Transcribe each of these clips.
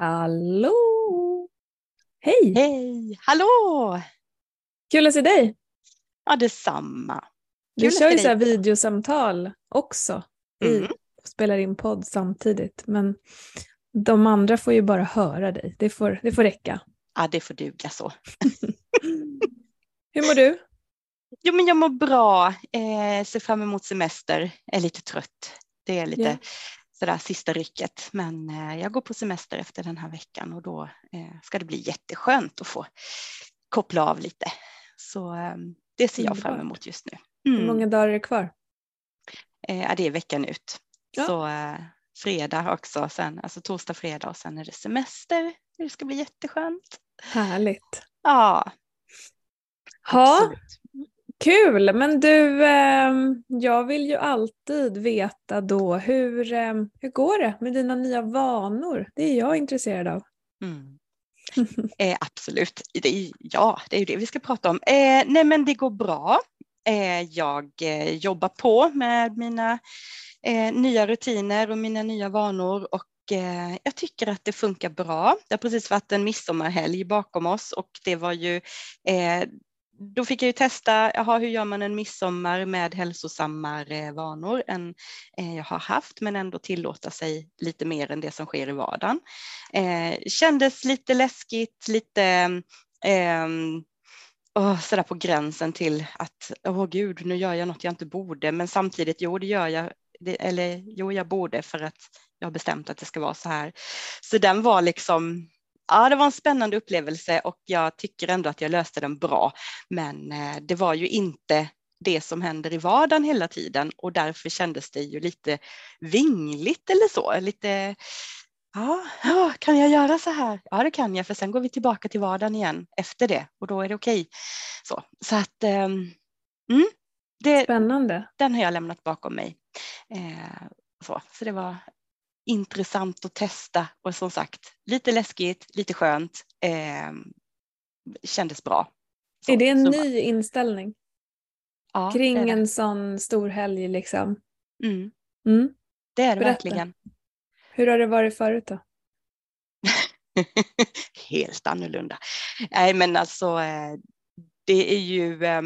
Hallå! Hej! Hej! Hallå! Kul att se dig! Ja, detsamma. Vi kör ju så här videosamtal också. Mm. I, och spelar in podd samtidigt. Men de andra får ju bara höra dig. Det får, det får räcka. Ja, det får duga så. Hur mår du? Jo, men jag mår bra. Eh, ser fram emot semester. Är lite trött. Det är lite Ja. Sådär sista rycket. Men eh, jag går på semester efter den här veckan och då eh, ska det bli jätteskönt att få koppla av lite. Så eh, det ser jag fram emot just nu. Hur Mm. många dagar är det kvar? Eh, ja, det är veckan ut. Ja. Så fredag också, sen, alltså torsdag, fredag och sen är det semester. Det ska bli jätteskönt. Härligt. Ja, Ja, absolut. Kul! Men du, ehm, jag vill ju alltid veta då hur, ehm, hur går det med dina nya vanor? Det är jag intresserad av. Mm. Eh, absolut, det är, ja det är ju det vi ska prata om. Eh, nej men det går bra. Eh, jag eh, jobbar på med mina eh, nya rutiner och mina nya vanor och eh, jag tycker att det funkar bra. Det har precis varit en midsommarhelg bakom oss och det var ju då fick jag ju testa, jaha, hur gör man en midsommar med hälsosammare vanor än eh, jag har haft, men ändå tillåta sig lite mer än det som sker i vardagen. Eh, kändes lite läskigt, lite eh, oh, sådär på gränsen till att, åh gud, nu gör jag något jag inte borde, men samtidigt, jo, det gör jag, det, eller jo, jag borde för att jag har bestämt att det ska vara så här. Så den var liksom, ja, det var en spännande upplevelse och jag tycker ändå att jag löste den bra. Men eh, det var ju inte det som händer i vardagen hela tiden och därför kändes det ju lite vingligt eller så. Lite, ja, ja, kan jag göra så här? Ja, det kan jag, för sen går vi tillbaka till vardagen igen efter det och då är det okej. Så, så att, mm, det, Spännande. den har jag lämnat bakom mig. Eh, så, så det var intressant att testa och som sagt lite läskigt, lite skönt. Eh, kändes bra. Så, är det en ny inställning ja, kring det det. en sån stor helg liksom? Mm, Mm. det är det Berätta. verkligen. Hur har det varit förut då? Helt annorlunda. Nej men alltså eh, det är ju eh,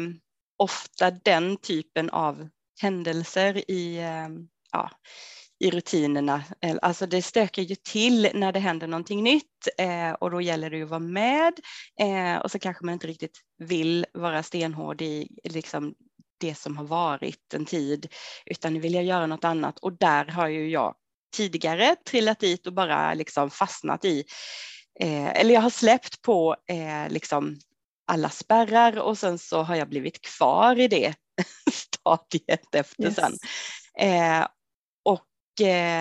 ofta den typen av händelser i, eh, ja, i rutinerna. Alltså det stökar ju till när det händer någonting nytt eh, och då gäller det ju att vara med eh, och så kanske man inte riktigt vill vara stenhård i liksom det som har varit en tid utan nu vill jag göra något annat och där har ju jag tidigare trillat dit och bara liksom fastnat i eh, eller jag har släppt på eh, liksom alla spärrar och sen så har jag blivit kvar i det stadiet efter Yes. sen. Eh,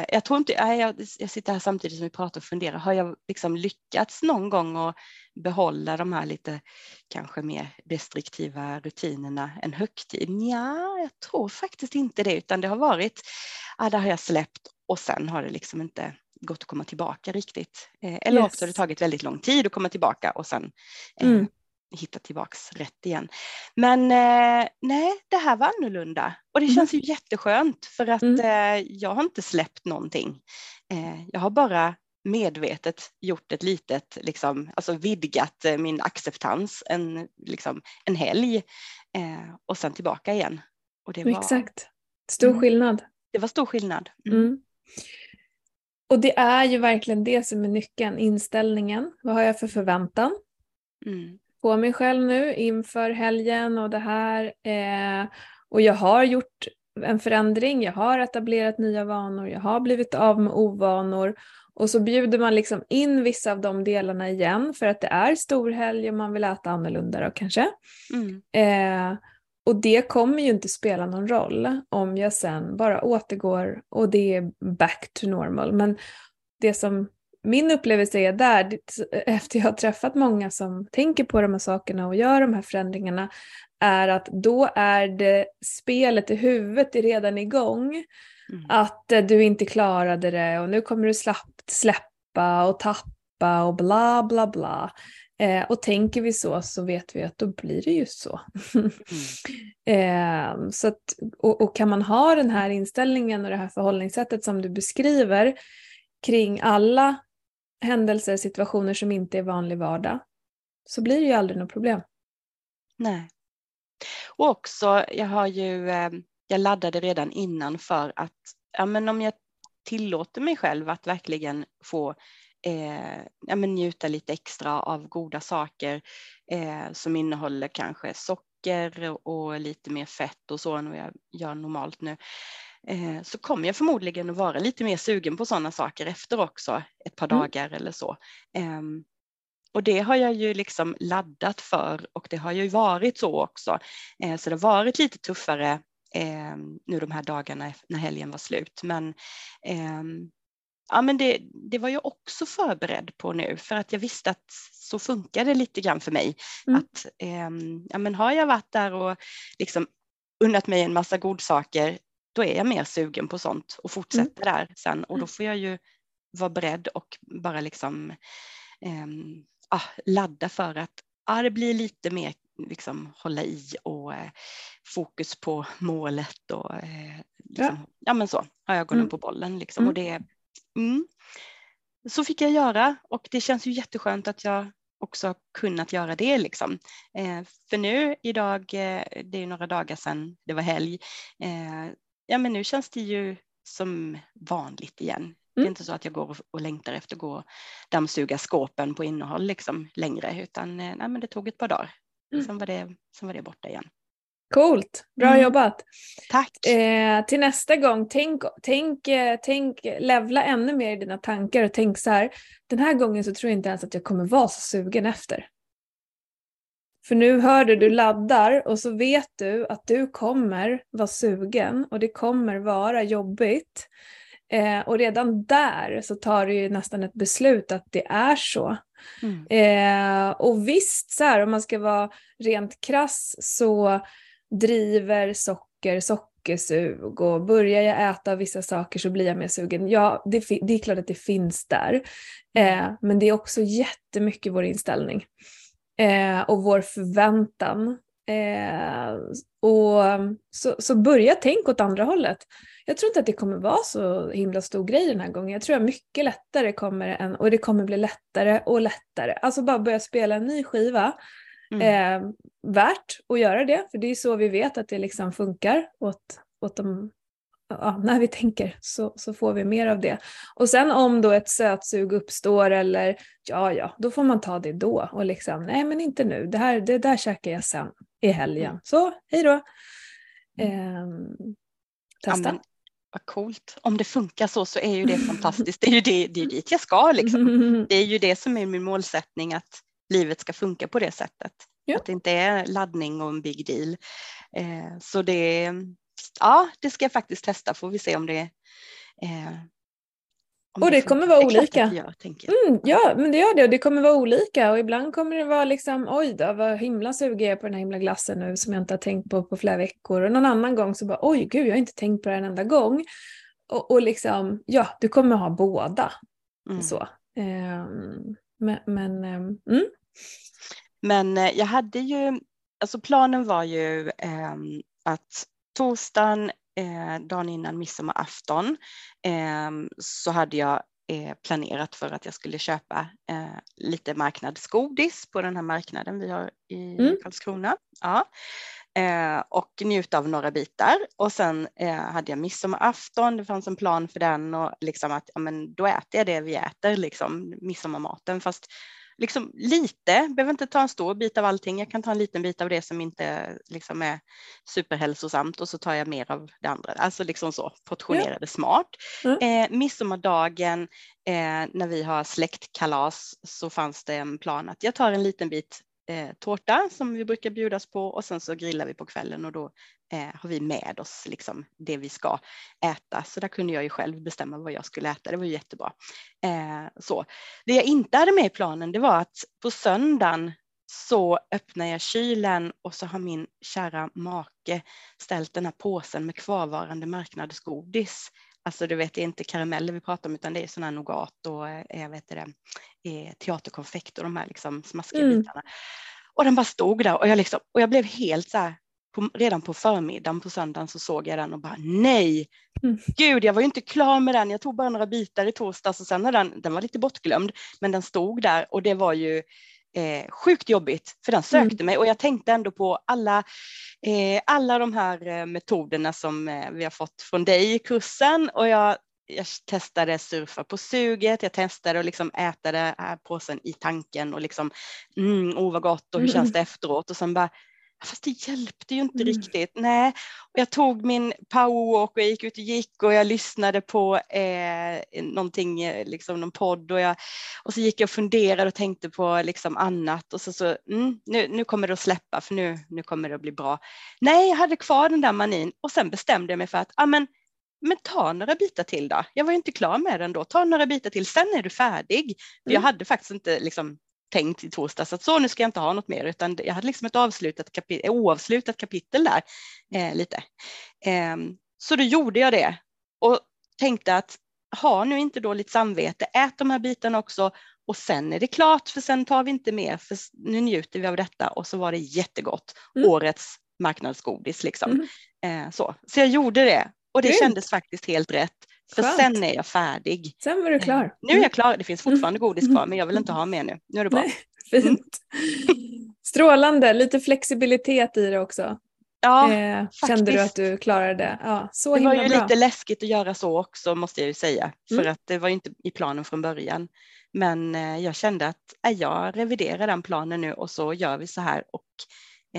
jag tror inte, jag, sitter här samtidigt som vi pratar och funderar, har jag liksom lyckats någon gång att behålla de här lite kanske mer restriktiva rutinerna en högtid? Ja, jag tror faktiskt inte det, utan det har varit, ja, där har jag släppt och sen har det liksom inte gått att komma tillbaka riktigt. Eh, eller Yes. också har det tagit väldigt lång tid att komma tillbaka och sen eh, Mm. Hitta tillbaks rätt igen. Men eh, nej, det här var annorlunda och det Mm. känns ju jätteskönt för att Mm. eh, jag har inte släppt någonting. Eh, jag har bara medvetet gjort ett litet, liksom, alltså vidgat eh, min acceptans en, liksom, en helg eh, och sen tillbaka igen. Och det var, Exakt. Stor Mm. skillnad. det var stor skillnad. Mm. Mm. Och det är ju verkligen det som är nyckeln, inställningen. Vad har jag för förväntan Mm. På mig själv nu inför helgen och det här? Eh, och jag har gjort en förändring, jag har etablerat nya vanor, jag har blivit av med ovanor. Och så bjuder man liksom in vissa av de delarna igen för att det är storhelg och man vill äta annorlunda då kanske. Mm. Eh, och det kommer ju inte spela någon roll om jag sen bara återgår och det är back to normal. Men det som min upplevelse är där, efter jag har träffat många som tänker på de här sakerna och gör de här förändringarna, är att då är det spelet i huvudet är redan igång. Mm. Att eh, du inte klarade det och nu kommer du släppa och tappa och bla bla bla. Eh, och tänker vi så så vet vi att då blir det ju så. eh, så att, och, och kan man ha den här inställningen och det här förhållningssättet som du beskriver kring alla händelser, situationer som inte är vanlig vardag så blir det ju aldrig något problem. Nej. Och också, jag har ju, eh, jag laddade redan innan för att ja, men om jag tillåter mig själv att verkligen få eh, ja, men njuta lite extra av goda saker eh, som innehåller kanske socker och lite mer fett och så än vad jag gör normalt nu eh, så kommer jag förmodligen att vara lite mer sugen på sådana saker efter också ett par mm. dagar eller så. Ehm, och det har jag ju liksom laddat för och det har ju varit så också. Eh, så det har varit lite tuffare eh, nu de här dagarna när helgen var slut. Men, eh, ja, men det, det var jag också förberedd på nu för att jag visste att så funkar det lite grann för mig. Mm. Att, eh, ja, men har jag varit där och liksom unnat mig en massa godsaker då är jag mer sugen på sånt och fortsätter mm. där sen och då mm. får jag ju vara beredd och bara liksom eh, ah, ladda för att ah, det blir lite mer liksom hålla i och eh, fokus på målet och eh, liksom, ja. ja. men så, ha ögonen mm. på bollen liksom. Mm. Och det, mm, så fick jag göra och det känns ju jätteskönt att jag också har kunnat göra det liksom. Eh, för nu idag, eh, det är några dagar sedan det var helg, eh, ja men nu känns det ju som vanligt igen. Det är mm. inte så att jag går och längtar efter att gå och dammsuga skåpen på innehåll liksom längre utan eh, nej, men det tog ett par dagar. Mm. Sen, var det, sen var det borta igen. Coolt, bra mm. jobbat. Tack. Eh, till nästa gång, tänk, tänk, eh, tänk, levla ännu mer i dina tankar och tänk så här, den här gången så tror jag inte ens att jag kommer vara så sugen efter. För nu hör du, du laddar och så vet du att du kommer vara sugen och det kommer vara jobbigt. Eh, och redan där så tar du ju nästan ett beslut att det är så. Mm. Eh, och visst, så här, om man ska vara rent krass så driver socker sockersug och börjar jag äta vissa saker så blir jag mer sugen. Ja, det, det är klart att det finns där. Eh, men det är också jättemycket vår inställning eh, och vår förväntan. Eh, och så, så börja tänka åt andra hållet. Jag tror inte att det kommer vara så himla stor grej den här gången. Jag tror att mycket lättare kommer än, och det kommer bli lättare och lättare. Alltså bara börja spela en ny skiva. Mm. Eh, värt att göra det, för det är så vi vet att det liksom funkar åt, åt de ja, när vi tänker så, så får vi mer av det. Och sen om då ett sötsug uppstår eller ja, ja, då får man ta det då och liksom nej men inte nu, det, här, det där käkar jag sen i helgen. Mm. Så hej då. Eh, testa. Ja, vad coolt. Om det funkar så så är ju det fantastiskt. Det är ju det, det är dit jag ska liksom. Det är ju det som är min målsättning att livet ska funka på det sättet. Ja. Att det inte är laddning och en big deal. Eh, så det, ja, det ska jag faktiskt testa får vi se om det eh, om och det, det kommer vara olika. Gör, mm, ja, men det gör det och det kommer vara olika och ibland kommer det vara liksom oj då vad himla sugen jag på den här himla glassen nu som jag inte har tänkt på på flera veckor och någon annan gång så bara oj gud jag har inte tänkt på det en enda gång. Och, och liksom ja, du kommer ha båda. Mm. Så. Um, men, men um, mm. Men eh, jag hade ju, alltså planen var ju eh, att torsdagen, eh, dagen innan midsommarafton, eh, så hade jag eh, planerat för att jag skulle köpa eh, lite marknadsgodis på den här marknaden vi har i mm. Karlskrona. Ja. Eh, och njuta av några bitar. Och sen eh, hade jag midsommarafton, det fanns en plan för den och liksom att ja, men då äter jag det vi äter, liksom midsommarmaten. Fast liksom lite, behöver inte ta en stor bit av allting. Jag kan ta en liten bit av det som inte liksom är superhälsosamt och så tar jag mer av det andra. Alltså liksom så, portionerade ja. smart. Mm. Eh, midsommardagen eh, när vi har släktkalas så fanns det en plan att jag tar en liten bit eh, tårta som vi brukar bjudas på och sen så grillar vi på kvällen och då eh, har vi med oss liksom det vi ska äta. Så där kunde jag ju själv bestämma vad jag skulle äta. Det var ju jättebra. Eh, så. Det jag inte hade med i planen det var att på söndagen så öppnar jag kylen och så har min kära make ställt den här påsen med kvarvarande marknadsgodis. Alltså du vet, det är inte karameller vi pratar om utan det är sådana här nougat och eh, jag vet det, teaterkonfekt och de här liksom smaskiga mm. bitarna. Och den bara stod där och jag, liksom, och jag blev helt så här, på, redan på förmiddagen på söndagen så såg jag den och bara nej, Mm. gud jag var ju inte klar med den. Jag tog bara några bitar i torsdags och sen var den, den var lite bortglömd, men den stod där och det var ju eh, sjukt jobbigt för den sökte Mm. mig och jag tänkte ändå på alla, eh, alla de här eh, metoderna som eh, vi har fått från dig i kursen och jag jag testade surfa på suget, jag testade att liksom äta det här påsen i tanken och liksom, mm, oh vad gott och hur Mm. känns det efteråt? Och sen bara, fast det hjälpte ju inte Mm. riktigt. Nej, och jag tog min powerwalk och jag gick ut och gick och jag lyssnade på eh, någonting, eh, liksom någon podd och, jag, och så gick jag och funderade och tänkte på liksom annat och så, så mm, nu, nu kommer det att släppa för nu, nu kommer det att bli bra. Nej, jag hade kvar den där manin och sen bestämde jag mig för att, ah, men, men ta några bitar till då. Jag var ju inte klar med den då. Ta några bitar till, sen är du färdig. För jag Mm. hade faktiskt inte liksom tänkt i torsdags att så nu ska jag inte ha något mer utan jag hade liksom ett avslutat kapitel, oavslutat kapitel där eh, lite. Eh, så då gjorde jag det och tänkte att ha nu inte dåligt samvete, ät de här bitarna också och sen är det klart för sen tar vi inte mer för nu njuter vi av detta och så var det jättegott. Mm. Årets marknadsgodis liksom. Mm. Eh, så. så jag gjorde det och det Grymt. kändes faktiskt helt rätt. För Skönt. sen är jag färdig. Sen var du klar. Eh, Nu är jag klar, det finns fortfarande godis kvar men jag vill inte ha mer nu. Nu är det bra. Nej, fint. Strålande, lite flexibilitet i det också. Ja, eh, kände du att du klarade det? Ja, så det var ju bra. lite läskigt att göra så också måste jag ju säga. För Mm. att det var ju inte i planen från början. Men eh, jag kände att äh, jag reviderar den planen nu och så gör vi så här och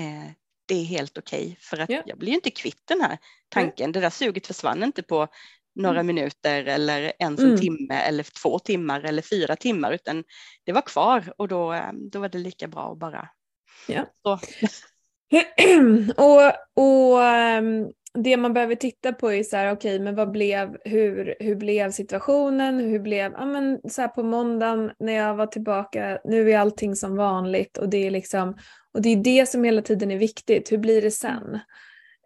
eh, det är helt okej. för att Ja. jag blir ju inte kvitt den här tanken. Det där suget försvann inte på några minuter eller ens en Mm. timme eller två timmar eller fyra timmar utan det var kvar och då, eh, då var det lika bra att bara Ja. och och ehm, det man behöver titta på är så här, okej, men vad blev, hur, hur blev situationen? Hur blev, ja men så här på måndagen när jag var tillbaka, nu är allting som vanligt och det är liksom, och det är det som hela tiden är viktigt, hur blir det sen?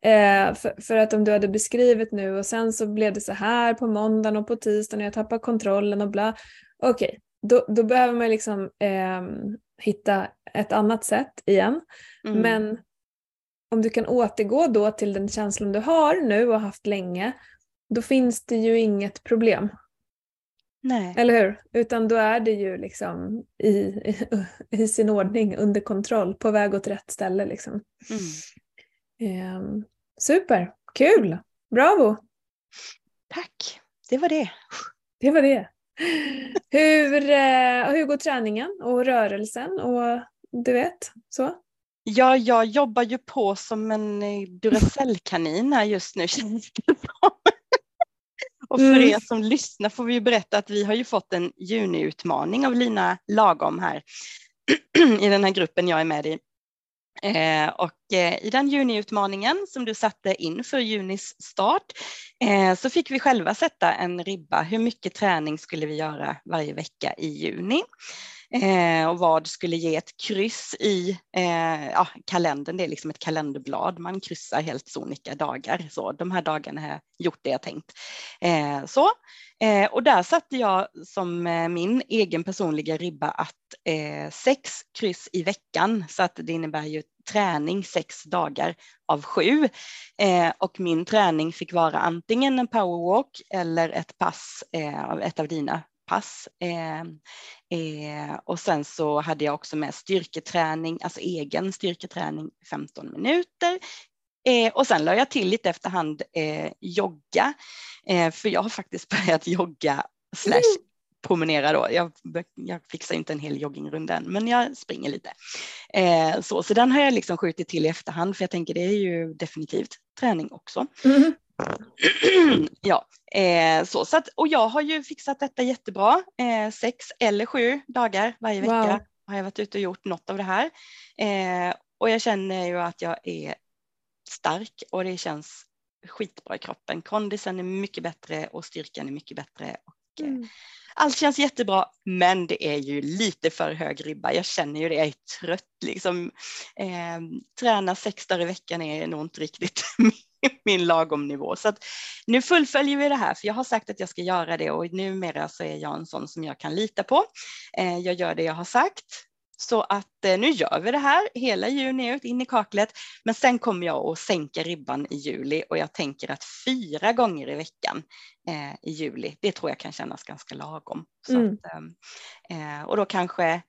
Eh, för, för att om du hade beskrivit nu och sen så blev det så här på måndagen och på tisdagen och jag tappar kontrollen och bla, okej, då, då behöver man liksom ehm, hitta ett annat sätt igen. Mm. Men om du kan återgå då till den känslan du har nu och haft länge, då finns det ju inget problem. Nej. Eller hur? Utan då är det ju liksom i, i, i sin ordning, under kontroll, på väg åt rätt ställe. Liksom. Mm. Ehm, super, kul, bravo, Tack, det var det. det var det. Hur, eh, hur går träningen och rörelsen och du vet, så? Ja, jag jobbar ju på som en eh, Duracell-kanin här just nu känns det som. Och för Mm. er som lyssnar får vi ju berätta att vi har ju fått en juniutmaning av Lina Lagom här i den här gruppen jag är med i. Eh, och eh, i den juniutmaningen som du satte inför junis start eh, så fick vi själva sätta en ribba. Hur mycket träning skulle vi göra varje vecka i juni? Eh, och vad skulle ge ett kryss i eh, ja, kalendern. Det är liksom ett kalenderblad. Man kryssar helt sonika dagar. Så de här dagarna har jag gjort det jag tänkt. Eh, så. Eh, och där satte jag som eh, min egen personliga ribba att eh, sex kryss i veckan. Så att det innebär ju träning sex dagar av sju. Eh, och min träning fick vara antingen en powerwalk eller ett pass, eh, ett av dina pass. Eh, Eh, och sen så hade jag också med styrketräning, alltså egen styrketräning 15 minuter. Eh, och sen la jag till lite efterhand eh, jogga, eh, för jag har faktiskt börjat jogga slash promenera då. Jag, jag fixar inte en hel joggingrunda än, men jag springer lite. Eh, så, så den har jag liksom skjutit till i efterhand, för jag tänker det är ju definitivt träning också. Mm. ja, eh, så, så att, och jag har ju fixat detta jättebra. Eh, sex eller sju dagar varje vecka Wow. har jag varit ute och gjort något av det här. Eh, och jag känner ju att jag är stark och det känns skitbra i kroppen. Kondisen är mycket bättre och styrkan är mycket bättre. Och, eh, Mm. allt känns jättebra, men det är ju lite för hög ribba. Jag känner ju det, jag är trött liksom. Eh, träna sex dagar i veckan är nog inte riktigt min lagom nivå. Så att nu fullföljer vi det här, för jag har sagt att jag ska göra det och numera så är jag en sån som jag kan lita på. Eh, jag gör det jag har sagt. Så att eh, nu gör vi det här hela juni ut in i kaklet. Men sen kommer jag att sänka ribban i juli och jag tänker att fyra gånger i veckan eh, i juli, det tror jag kan kännas ganska lagom. Mm. att, och då kanske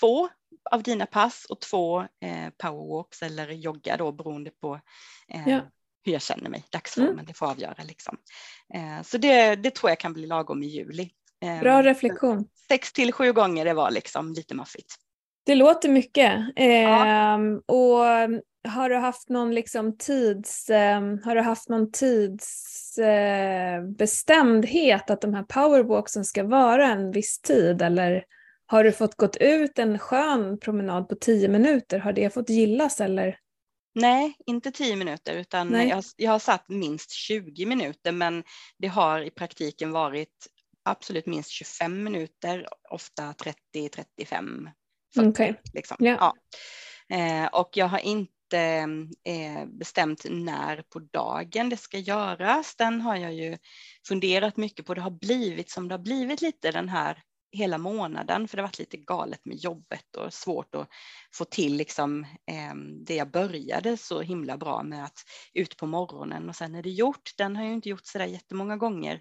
två av dina pass och två eh, powerwalks eller jogga då beroende på eh, ja. Hur jag känner mig, dagsformen, mm. det får avgöra liksom. så det, det tror jag kan bli lagom i juli. Bra ehm, reflektion. Sex till sju gånger det var liksom lite maffigt. Det låter mycket. Ja. Eh, och har du haft någon liksom tids, eh, har du haft någon tidsbestämdhet eh, att de här powerwalksen ska vara en viss tid eller har du fått gått ut en skön promenad på tio minuter? Har det fått gillas eller? Nej, inte tio minuter utan jag, jag, har satt minst 20 minuter men det har i praktiken varit absolut minst 25 minuter, ofta 30, 35, 40. Okay. Liksom. Yeah. Ja. Eh, och jag har inte eh, bestämt när på dagen det ska göras. Den har jag ju funderat mycket på. Det har blivit som det har blivit lite den här hela månaden för det har varit lite galet med jobbet och svårt att få till liksom, eh, det jag började så himla bra med att ut på morgonen och sen är det gjort. Den har jag inte gjort så där jättemånga gånger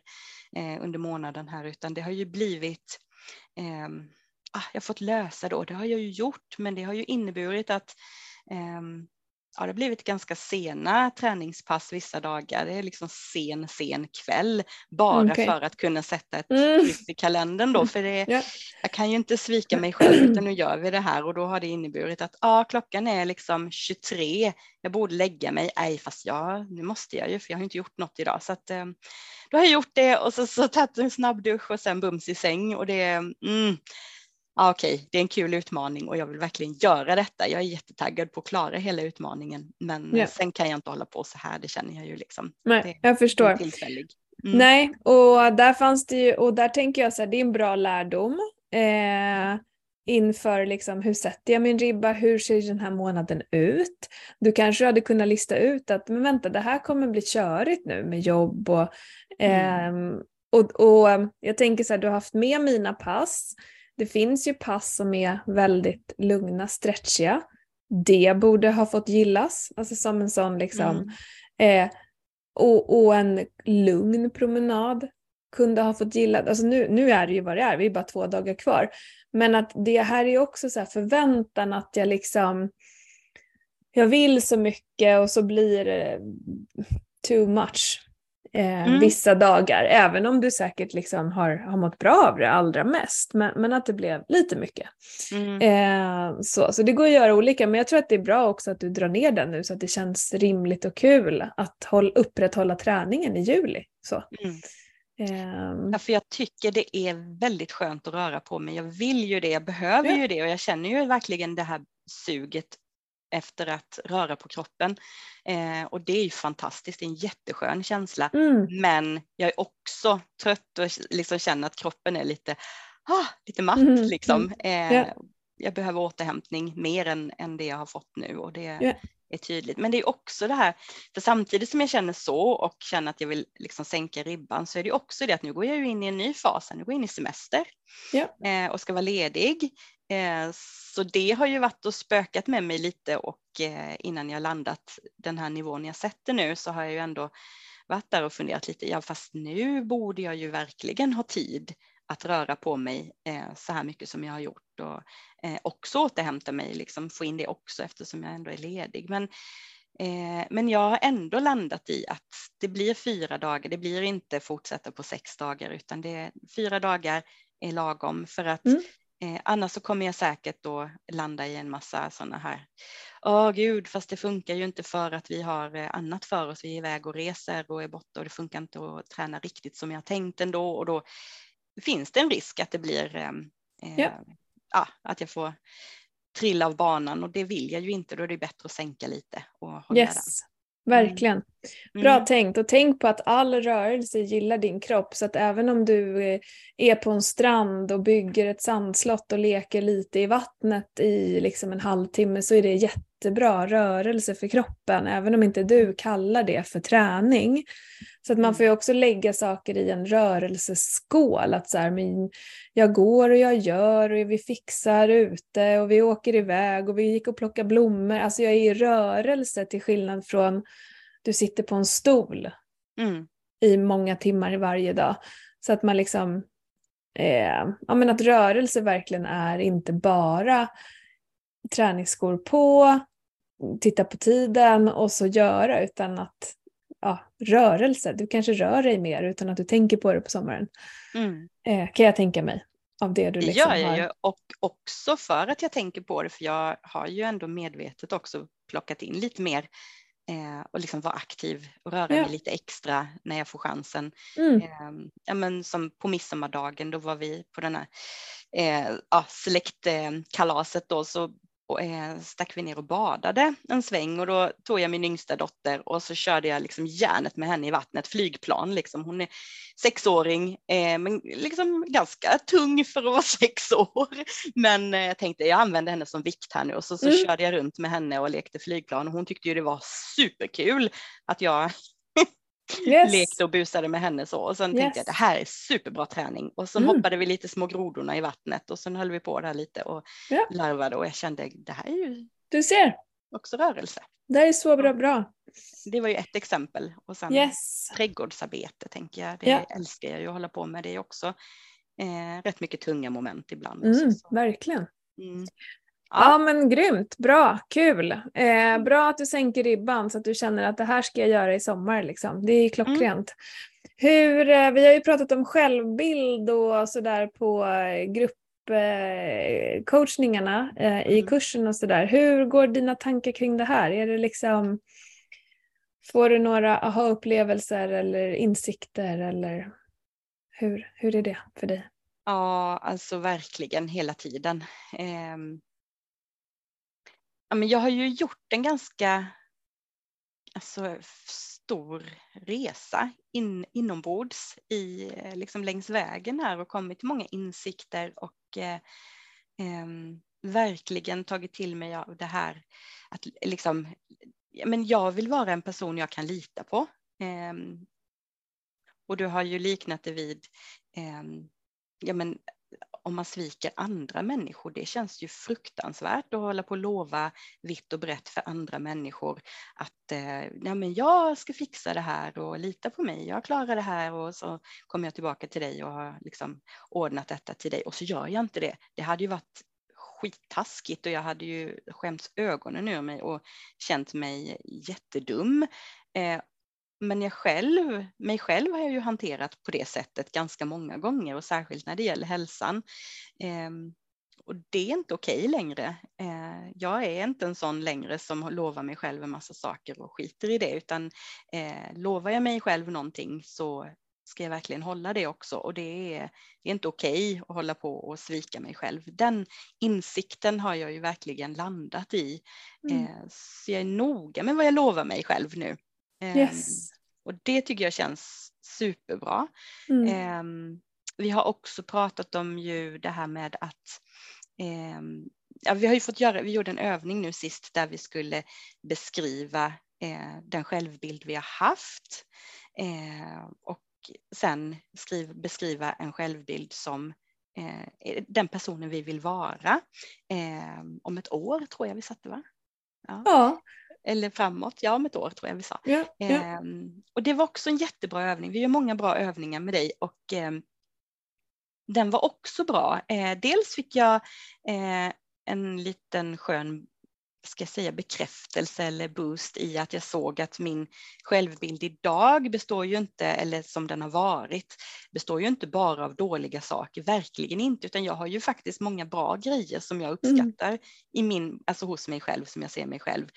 eh, under månaden här utan det har ju blivit eh, jag har fått lösa det och det har jag ju gjort men det har ju inneburit att ehm, ja, det har blivit ganska sena träningspass vissa dagar. Det är liksom sen, sen kväll bara okay. för att kunna sätta ett mm. i kalendern då. För det, yeah. jag kan ju inte svika mig själv utan nu gör vi det här och då har det inneburit att ja, klockan är liksom 23. Jag borde lägga mig. Nej, fast ja, nu måste jag ju för jag har inte gjort något idag. Så att, eh, då har jag gjort det och så, så tagit en snabb dusch och sen bums i säng och det mm, ah, okej, okay, det är en kul utmaning och jag vill verkligen göra detta. Jag är jättetaggad på att klara hela utmaningen, men ja. sen kan jag inte hålla på så här. Det känner jag ju liksom. Nej, det, jag förstår. Mm. Nej, och där fanns det ju, och där tänker jag så här, det är en bra lärdom. Eh, inför liksom, hur sätter jag min ribba, hur ser den här månaden ut? Du kanske hade kunnat lista ut att men vänta, det här kommer bli körigt nu med jobb och, mm. eh, och, och jag tänker så här, du har haft med mina pass, det finns ju pass som är väldigt lugna, stretchiga. Det borde ha fått gillas, alltså som en sån liksom. Mm. Eh, och, och, en lugn promenad kunde ha fått gillas. Alltså nu, nu är det ju vad det är, vi är bara två dagar kvar. Men att det här är också så förväntan att jag liksom, jag vill så mycket och så blir det too much eh, mm. vissa dagar, även om du säkert liksom har, har mått bra av det allra mest, men, men att det blev lite mycket. Mm. Eh, så, så det går att göra olika, men jag tror att det är bra också att du drar ner den nu så att det känns rimligt och kul att håll, upprätthålla träningen i juli. Så. Mm. Um, ja, för jag tycker det är väldigt skönt att röra på mig. Jag vill ju det, jag behöver ja. ju det och jag känner ju verkligen det här suget efter att röra på kroppen. Eh, och det är ju fantastiskt, det är en jätteskön känsla. Mm. Men jag är också trött och liksom känner att kroppen är lite, ah, lite matt. Mm. Liksom. Eh, yeah. Jag behöver återhämtning mer än, än det jag har fått nu och det yeah. är tydligt. Men det är också det här, för samtidigt som jag känner så och känner att jag vill liksom sänka ribban så är det också det att nu går jag in i en ny fas, nu går jag in i semester yeah. eh, och ska vara ledig. Eh, så det har ju varit och spökat med mig lite och eh, innan jag landat den här nivån jag sätter nu så har jag ju ändå varit där och funderat lite, ja fast nu borde jag ju verkligen ha tid att röra på mig eh, så här mycket som jag har gjort och också återhämta mig, liksom få in det också eftersom jag ändå är ledig. Men, men jag har ändå landat i att det blir fyra dagar, det blir inte fortsätta på sex dagar utan det är fyra dagar är lagom för att mm. Eh, annars så kommer jag säkert då landa i en massa sådana här, åh gud, fast det funkar ju inte för att vi har eh, annat för oss, vi är iväg och reser och är borta och det funkar inte att träna riktigt som jag tänkt ändå och då finns det en risk att det blir, eh, ja. Ja, att jag får trilla av banan och det vill jag ju inte, då är det bättre att sänka lite och hålla yes. den. Verkligen. Mm. Bra mm. tänkt och tänk på att all rörelse gillar din kropp så att även om du eh, är på en strand och bygger ett sandslott och leker lite i vattnet i liksom en halvtimme så är det jättebra rörelse för kroppen även om inte du kallar det för träning. Så att man får ju också lägga saker i en rörelseskål. Att så här, men jag går och jag gör och vi fixar ute och vi åker iväg och vi gick och plockade blommor. Alltså jag är i rörelse till skillnad från du sitter på en stol mm. i många timmar varje dag. Så att man liksom, eh, ja men att rörelse verkligen är inte bara träningsskor på, titta på tiden och så göra utan att ja, rörelse, du kanske rör dig mer utan att du tänker på det på sommaren. Mm. Eh, kan jag tänka mig. Av det du liksom det gör jag ju och också för att jag tänker på det för jag har ju ändå medvetet också plockat in lite mer eh, och liksom vara aktiv och röra ja. mig lite extra när jag får chansen. Mm. Eh, ja, men som på midsommardagen då var vi på den här eh, ja, släktkalaset då så och, eh, stack vi ner och badade en sväng och då tog jag min yngsta dotter och så körde jag liksom järnet med henne i vattnet, flygplan liksom. Hon är sexåring eh, men liksom ganska tung för att vara sex år. Men eh, jag tänkte jag använder henne som vikt här nu och så, så mm. körde jag runt med henne och lekte flygplan och hon tyckte ju det var superkul att jag yes. lekte och busade med henne så och sen yes. tänkte jag det här är superbra träning och så mm. hoppade vi lite små grodorna i vattnet och sen höll vi på där lite och ja. larvade och jag kände det här är ju du ser. också rörelse. Det är så bra, bra. Det var ju ett exempel och sen yes. trädgårdsarbete tänker jag. Det ja. älskar jag ju att hålla på med. Det är också eh, rätt mycket tunga moment ibland. Mm, verkligen. Mm. Ja. men grymt, bra, kul. Eh, mm. bra att du sänker ribban så att du känner att det här ska jag göra i sommar. Liksom. Det är klockrent. Mm. Hur, eh, vi har ju pratat om självbild och sådär på eh, gruppcoachningarna eh, i mm. kursen och sådär. Hur går dina tankar kring det här? Är det liksom, får du några aha-upplevelser eller insikter eller hur, hur är det för dig? Ja, alltså verkligen hela tiden. Eh, ja, men jag har ju gjort en ganska alltså, stor resa in, inombords i, eh, liksom längs vägen här och kommit till många insikter och eh, eh, verkligen tagit till mig av det här att liksom, men jag vill vara en person jag kan lita på. Eh, och du har ju liknat det vid ja, men om man sviker andra människor, det känns ju fruktansvärt att hålla på och lova vitt och brett för andra människor att eh, men jag ska fixa det här och lita på mig, jag klarar det här och så kommer jag tillbaka till dig och har liksom ordnat detta till dig och så gör jag inte det. Det hade ju varit skittaskigt och jag hade ju skämts ögonen ur mig och känt mig jättedum. Eh, men jag själv, mig själv har jag ju hanterat på det sättet ganska många gånger och särskilt när det gäller hälsan. Eh, och det är inte okej längre. Eh, jag är inte en sån längre som lovar mig själv en massa saker och skiter i det utan eh, lovar jag mig själv någonting så ska jag verkligen hålla det också och det är, det är inte okej att hålla på och svika mig själv. Den insikten har jag ju verkligen landat i. Mm. Eh, så jag är noga med vad jag lovar mig själv nu. Ehm, yes. Och det tycker jag känns superbra. Mm. Ehm, vi har också pratat om ju det här med att ehm, ja, vi har ju fått göra, vi gjorde en övning nu sist där vi skulle beskriva eh, den självbild vi har haft och sen skriv, beskriva en självbild som eh, den personen vi vill vara. om ett år tror jag vi satte va? Ja. ja eller framåt, ja om ett år tror jag vi sa. Ja, ja. Eh, och det var också en jättebra övning. Vi gör många bra övningar med dig och eh, den var också bra. Eh, dels fick jag eh, en liten skön ska jag säga, bekräftelse eller boost i att jag såg att min självbild idag består ju inte, eller som den har varit, består ju inte bara av dåliga saker, verkligen inte, utan jag har ju faktiskt många bra grejer som jag mm. uppskattar mm. i min, alltså hos mig själv, som jag ser mig själv,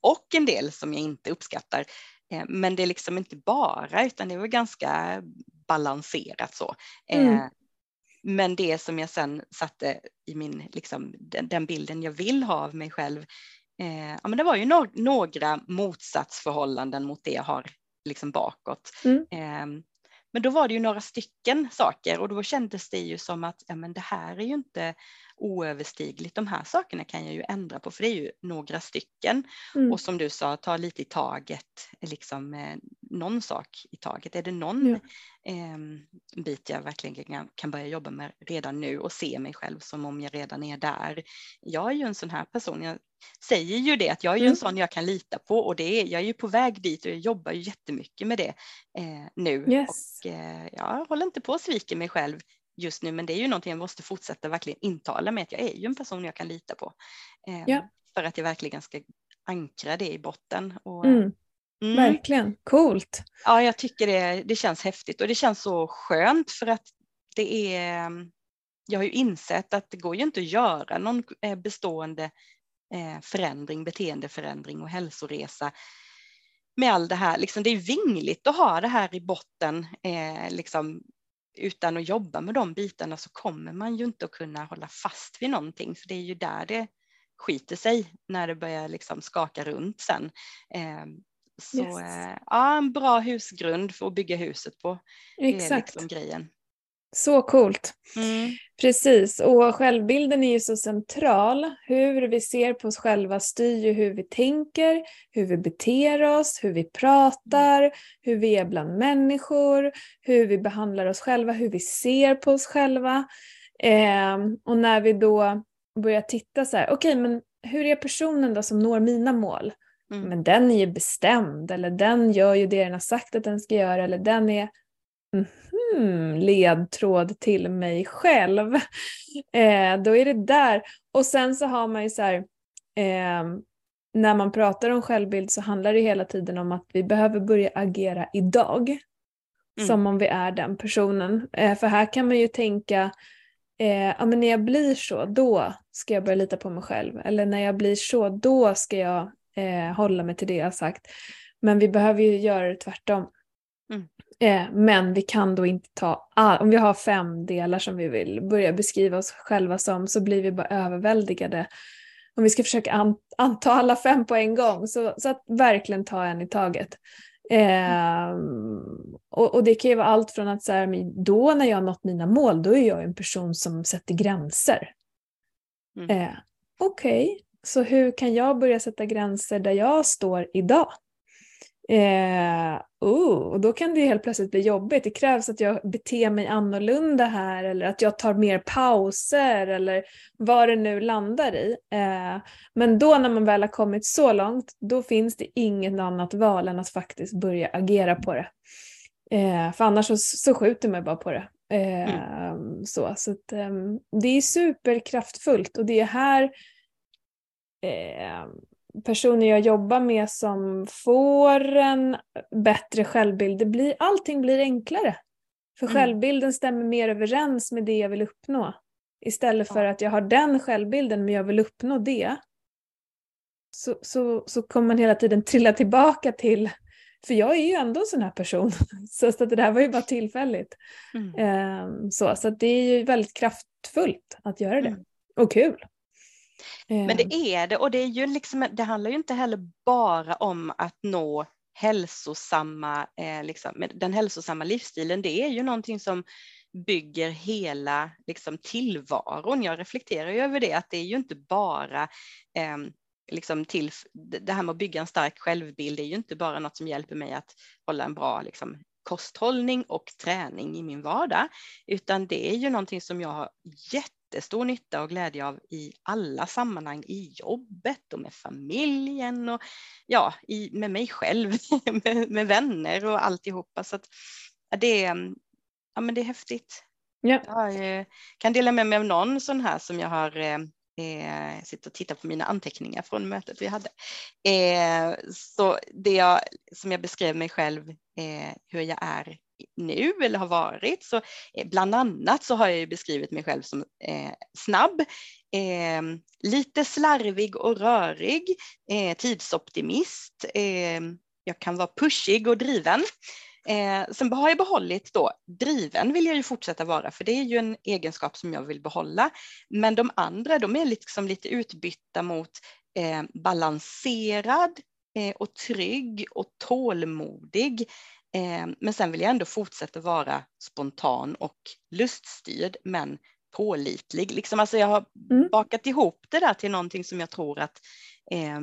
och en del som jag inte uppskattar. Eh, men det är liksom inte bara, utan det var ganska balanserat så. Eh, mm. Men det som jag sen satte i min, liksom, den, den bilden jag vill ha av mig själv, eh, ja, men det var ju no några motsatsförhållanden mot det jag har liksom bakåt. Mm. Eh, Men då var det ju några stycken saker och då kändes det ju som att ja, men det här är ju inte oöverstigligt. De här sakerna kan jag ju ändra på för det är ju några stycken. Mm. Och som du sa, ta lite i taget, liksom eh, någon sak i taget. Är det någon ja. eh, bit jag verkligen kan börja jobba med redan nu och se mig själv som om jag redan är där. Jag är ju en sån här person, jag säger ju det att jag är ju mm. en sån jag kan lita på och det är, jag är ju på väg dit och jag jobbar ju jättemycket med det eh, nu. Yes. Och eh, jag håller inte på att svika mig själv just nu, men det är ju någonting jag måste fortsätta verkligen intala mig att jag är ju en person jag kan lita på. Eh, ja. För att jag verkligen ska ankra det i botten. Och, mm. Mm. Verkligen, coolt. Ja, jag tycker det, det känns häftigt och det känns så skönt för att det är, jag har ju insett att det går ju inte att göra någon eh, bestående eh, förändring, beteendeförändring och hälsoresa med all det här. Liksom, det är vingligt att ha det här i botten eh, liksom, utan att jobba med de bitarna så kommer man ju inte att kunna hålla fast vid någonting för det är ju där det skiter sig när det börjar liksom skaka runt sen. Eh, så yes. eh, ja, en bra husgrund för att bygga huset på. Exakt. är liksom grejen. Så coolt. Mm. Precis, och självbilden är ju så central. Hur vi ser på oss själva styr ju hur vi tänker, hur vi beter oss, hur vi pratar, hur vi är bland människor, hur vi behandlar oss själva, hur vi ser på oss själva. Eh, och när vi då börjar titta så här, okej okay, men hur är personen då som når mina mål? Mm. Men den är ju bestämd, eller den gör ju det den har sagt att den ska göra, eller den är hmm, ledtråd till mig själv. Eh, då är det där. Och sen så har man ju så här, eh, när man pratar om självbild så handlar det hela tiden om att vi behöver börja agera idag. Mm. Som om vi är den personen. Eh, för här kan man ju tänka, eh, ja, men när jag blir så, då ska jag börja lita på mig själv. Eller när jag blir så, då ska jag eh, hålla mig till det jag sagt. Men vi behöver ju göra det tvärtom. Eh, men vi kan då inte ta, all, om vi har fem delar som vi vill börja beskriva oss själva som så blir vi bara överväldigade. Om vi ska försöka an, anta alla fem på en gång så, så att verkligen ta en i taget. Eh, och, och, det kan ju vara allt från att så här, då när jag har nått mina mål då är jag en person som sätter gränser. Mm. Eh, Okej, okay. så hur kan jag börja sätta gränser där jag står idag? Eh, oh, och då kan det helt plötsligt bli jobbigt. Det krävs att jag beter mig annorlunda här eller att jag tar mer pauser eller vad det nu landar i. Eh, men då när man väl har kommit så långt, då finns det inget annat val än att faktiskt börja agera på det. Eh, för annars så, så skjuter man bara på det. Eh, mm. Så, så att, ehm, det är superkraftfullt och det är här eh, personer jag jobbar med som får en bättre självbild, det blir, allting blir enklare. För mm. självbilden stämmer mer överens med det jag vill uppnå. Istället för att jag har den självbilden men jag vill uppnå det. Så, så, så kommer man hela tiden trilla tillbaka till, för jag är ju ändå en sån här person, så, så det här var ju bara tillfälligt. Mm. Um, så så det är ju väldigt kraftfullt att göra det. Mm. Och kul. Men det ehm. är det och det, är ju liksom, det handlar ju inte heller bara om att nå hälsosamma, eh, liksom, den hälsosamma livsstilen. Det är ju någonting som bygger hela liksom, tillvaron. Jag reflekterar ju över det, att det är ju inte bara eh, liksom till, det här med att bygga en stark självbild, det är ju inte bara något som hjälper mig att hålla en bra liksom, kosthållning och träning i min vardag, utan det är ju någonting som jag har jätte jättestor nytta och glädje av i alla sammanhang, i jobbet och med familjen och ja, i, med mig själv, med, med vänner och alltihopa. Så att, det, är, ja, men det är häftigt. Ja. Jag eh, kan dela med mig av någon sån här som jag har eh, eh sitter och tittar på mina anteckningar från mötet vi hade. Eh, så det jag, som jag beskrev mig själv, eh, hur jag är nu eller har varit. Så eh, bland annat så har jag beskrivit mig själv som eh, snabb, eh, lite slarvig och rörig, eh, tidsoptimist. Eh, jag kan vara pushig och driven. Eh, sen har jag behållit då, driven vill jag ju fortsätta vara för det är ju en egenskap som jag vill behålla. Men de andra de är liksom lite utbytta mot eh, balanserad eh, och trygg och tålmodig men sen vill jag ändå fortsätta vara spontan och luststyrd men pålitlig. Liksom, alltså jag har mm. bakat ihop det där till någonting som jag tror att eh,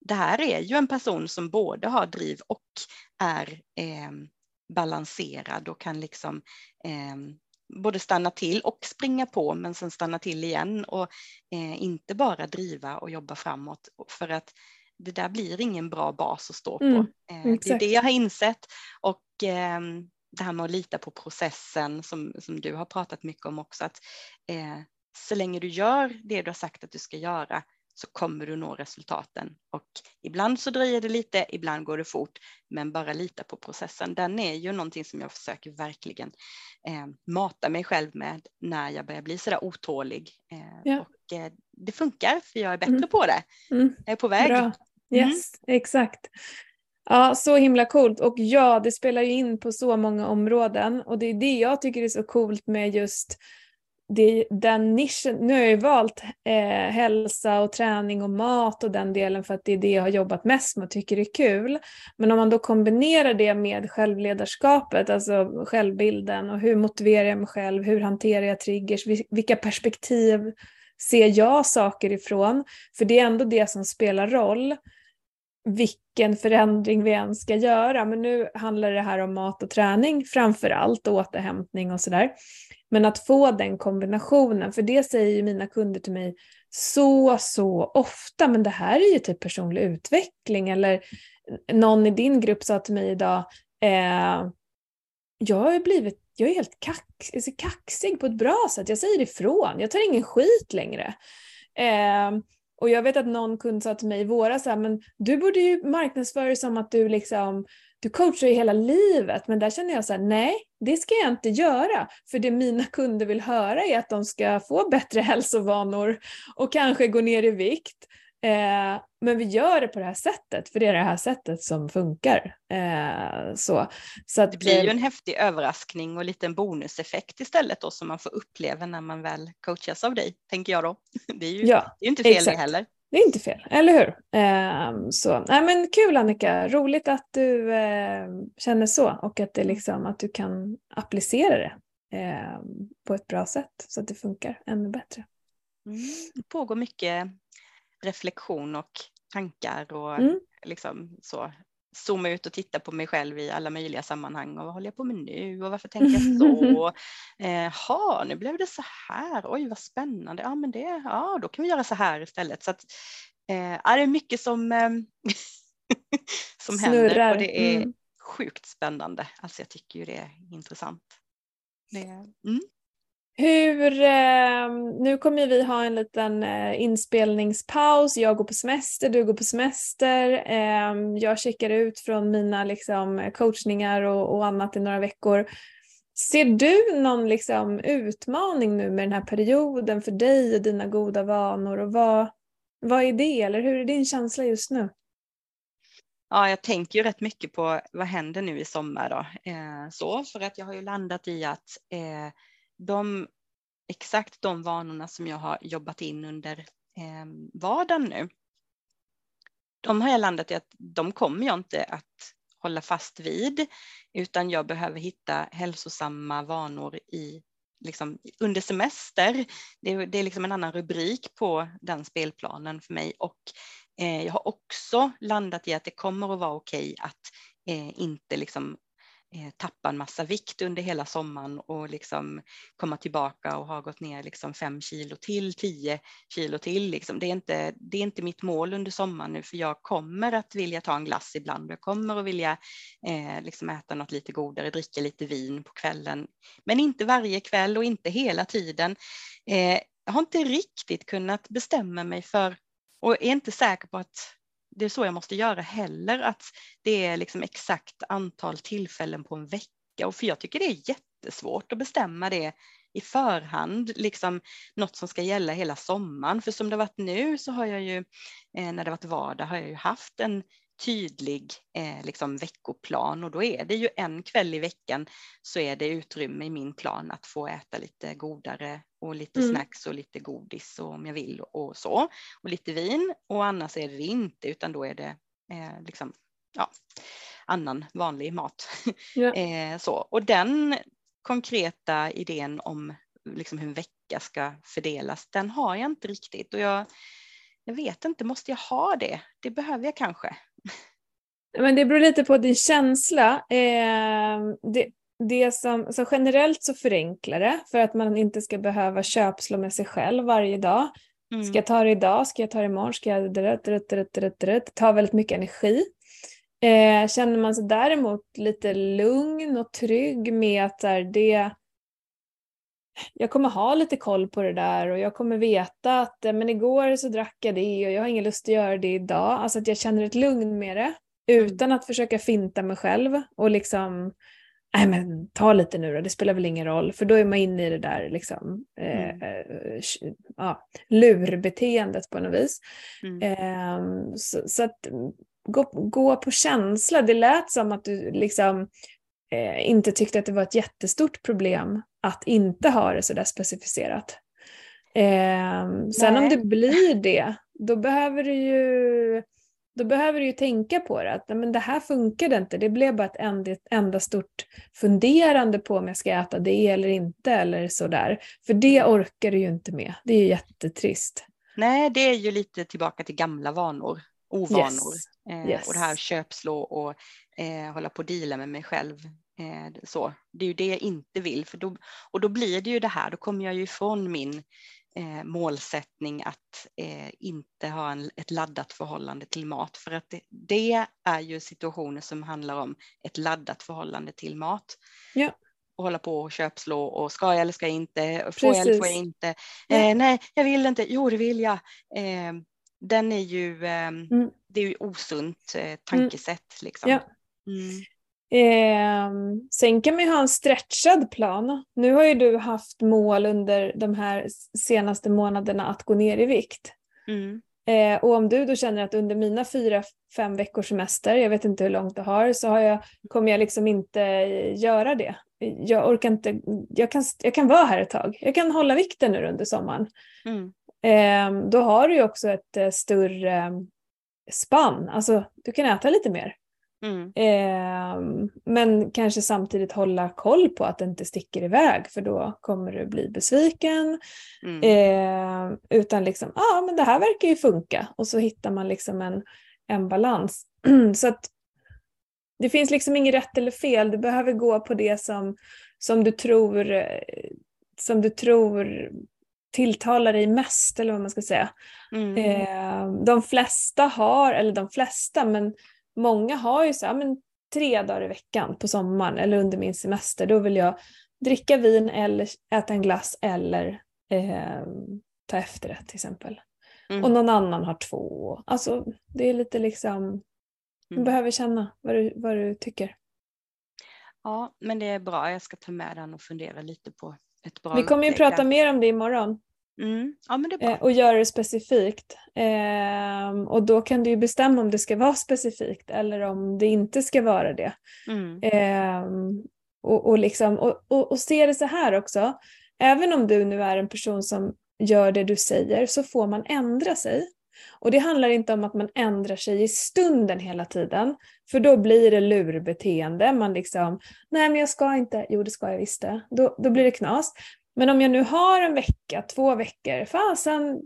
det här är ju en person som både har driv och är eh, balanserad och kan liksom eh, både stanna till och springa på men sen stanna till igen och eh, inte bara driva och jobba framåt för att det där blir ingen bra bas att stå på. Mm, eh, det är det jag har insett och eh, det här med att lita på processen som, som du har pratat mycket om också att eh, så länge du gör det du har sagt att du ska göra så kommer du nå resultaten. Och ibland så dröjer det lite, ibland går det fort, men bara lita på processen. Den är ju någonting som jag försöker verkligen eh, mata mig själv med när jag börjar bli sådär otålig. Eh, ja. Och eh, det funkar, för jag är bättre mm. på det. Mm. Jag är på väg. Bra. Mm. Yes, exakt. Ja, så himla coolt. Och ja, det spelar ju in på så många områden. Och det är det jag tycker är så coolt med just det, den nischen, nu har jag ju valt eh, hälsa och träning och mat och den delen för att det är det jag har jobbat mest med och tycker är kul. Men om man då kombinerar det med självledarskapet, alltså självbilden och hur motiverar jag mig själv, hur hanterar jag triggers, vilka perspektiv ser jag saker ifrån? För det är ändå det som spelar roll vilken förändring vi än ska göra. Men nu handlar det här om mat och träning framför allt, återhämtning och sådär. Men att få den kombinationen, för det säger ju mina kunder till mig så, så ofta, men det här är ju typ personlig utveckling. Eller någon i din grupp sa till mig idag, eh, jag har blivit jag är helt kax, alltså kaxig på ett bra sätt. Jag säger ifrån, jag tar ingen skit längre. Eh, och jag vet att någon kund sa till mig i våras, men du borde ju marknadsföra dig som att du liksom du coachar ju hela livet, men där känner jag så här, nej, det ska jag inte göra. För det mina kunder vill höra är att de ska få bättre hälsovanor och kanske gå ner i vikt. Eh, men vi gör det på det här sättet, för det är det här sättet som funkar. Eh, så. Så att, det blir ju en häftig överraskning och lite en bonuseffekt istället då som man får uppleva när man väl coachas av dig, tänker jag då. Det är ju, ja, det är inte fel exakt. det heller. Det är inte fel, eller hur? Eh, så. Nej, men kul Annika, roligt att du eh, känner så och att, det mm. liksom, att du kan applicera det eh, på ett bra sätt så att det funkar ännu bättre. Mm. Det pågår mycket reflektion och tankar och mm. liksom så zooma ut och titta på mig själv i alla möjliga sammanhang och vad håller jag på med nu och varför tänker jag så? Jaha, eh, nu blev det så här, oj vad spännande, ja men det, ja då kan vi göra så här istället. Så att, eh, det är mycket som, eh, som händer och det är mm. sjukt spännande. Alltså jag tycker ju det är intressant. Det, mm. Hur, eh, nu kommer vi ha en liten eh, inspelningspaus. Jag går på semester, du går på semester. Eh, jag checkar ut från mina liksom, coachningar och, och, annat i några veckor. Ser du någon liksom, utmaning nu med den här perioden för dig och dina goda vanor? Och vad, vad är det, eller hur är din känsla just nu? Ja, jag tänker ju rätt mycket på vad händer nu i sommar då? Eh, så, för att jag har ju landat i att eh, de, exakt de vanorna som jag har jobbat in under eh, vardagen nu, de har jag landat i att de kommer jag inte att hålla fast vid, utan jag behöver hitta hälsosamma vanor i Liksom, under semester. Det är, det är liksom en annan rubrik på den spelplanen för mig och eh, jag har också landat i att det kommer att vara okej att eh, inte liksom Eh, tappa en massa vikt under hela sommaren och liksom komma tillbaka och ha gått ner liksom fem kilo till, tio kilo till. Liksom. Det, är inte, det är inte mitt mål under sommaren nu för jag kommer att vilja ta en glass ibland. Jag kommer att vilja eh, liksom äta något lite godare, dricka lite vin på kvällen. Men inte varje kväll och inte hela tiden. Eh, jag har inte riktigt kunnat bestämma mig för och är inte säker på att det är så jag måste göra heller, att det är liksom exakt antal tillfällen på en vecka. Och för jag tycker det är jättesvårt att bestämma det i förhand, liksom något som ska gälla hela sommaren. För som det har varit nu så har jag ju, eh, när det varit vardag, har jag ju haft en tydlig eh, liksom veckoplan och då är det ju en kväll i veckan så är det utrymme i min plan att få äta lite godare och lite mm. snacks och lite godis och om jag vill och så och lite vin och annars är det inte utan då är det eh, liksom ja annan vanlig mat. Ja. eh, så. Och den konkreta idén om liksom hur en vecka ska fördelas, den har jag inte riktigt. Och jag, jag vet inte, måste jag ha det? Det behöver jag kanske. Men det beror lite på din känsla. Eh, det, det som, så generellt så förenklar det för att man inte ska behöva köpslå med sig själv varje dag. Mm. Ska jag ta det idag? Ska jag ta det imorgon? Ska jag... Det tar väldigt mycket energi. Eh, känner man sig däremot lite lugn och trygg med att här, det, jag kommer ha lite koll på det där och jag kommer veta att eh, men igår så drack jag det och jag har ingen lust att göra det idag. Alltså att jag känner ett lugn med det utan att försöka finta mig själv och liksom nej men ta lite nu då, det spelar väl ingen roll, för då är man inne i det där liksom, eh, Mm. eh, ja, lurbeteendet på något vis. Mm. Eh, så, så att gå, gå på känsla, det lät som att du liksom eh, inte tyckte att det var ett jättestort problem att inte ha det sådär specificerat. Eh, sen om det blir det, då behöver du ju då behöver du ju tänka på det, att "Nej, men det här funkade inte, det blev bara ett enda, enda stort funderande på om jag ska äta det eller inte eller sådär. För det orkar du ju inte med, det är ju jättetrist. Nej, det är ju lite tillbaka till gamla vanor, ovanor. Yes. Eh, Yes. Och det här köpslå och eh, hålla på och deala med mig själv. Eh, så. Det är ju det jag inte vill. För då, och då blir det ju det här, då kommer jag ju ifrån min eh, målsättning att eh, inte ha en, ett laddat förhållande till mat. För att det, det är ju situationer som handlar om ett laddat förhållande till mat. Ja. Och hålla på och köpslå och ska jag eller ska jag inte, får jag eller får jag Precis. inte. Ja. Eh, nej, jag vill inte, jo det vill jag. Eh, den är ju, eh, Mm. det är ju osunt eh, tankesätt liksom. Ja. Mm. Eh, sen kan man ju ha en stretchad plan. Nu har ju du haft mål under de här senaste månaderna att gå ner i vikt. Mm. Eh, och om du då känner att under mina fyra, fem veckors semester, jag vet inte hur långt du har, så har jag, kommer jag liksom inte eh, göra det. Jag orkar inte, jag kan, jag kan vara här ett tag. Jag kan hålla vikten nu under sommaren. Mm. Eh, då har du ju också ett eh, större eh, spann, alltså du kan äta lite mer. Mm. Eh, men kanske samtidigt hålla koll på att det inte sticker iväg för då kommer du bli besviken. Mm. Eh, utan liksom, ja ah, men det här verkar ju funka och så hittar man liksom en, en balans. så att det finns liksom inget rätt eller fel, du behöver gå på det som, som du tror som du tror tilltalar dig mest eller vad man ska säga. Mm. Eh, de flesta har, eller de flesta, men många har ju så här, men tre dagar i veckan på sommaren eller under min semester, då vill jag dricka vin eller äta en glass eller eh, ta efterrätt till exempel. Mm. Och någon annan har två. Alltså det är lite liksom, du Mm. behöver känna vad du, vad du tycker. Ja, men det är bra. Jag ska ta med den och fundera lite på ett bra Vi kommer ju prata mer om det imorgon. Mm. Ja. Eh, och göra det specifikt. Ehm, och då kan du ju bestämma om det ska vara specifikt eller om det inte ska vara det. Mm. Ehm, och, och, liksom, och, och, och se det så här också. Även om du nu är en person som gör det du säger så får man ändra sig. Och det handlar inte om att man ändrar sig i stunden hela tiden. För då blir det lurbeteende. Man liksom, nej men jag ska inte, jo det ska jag visst det. Då, då blir det knas. Men om jag nu har en vecka, två veckor, fasen,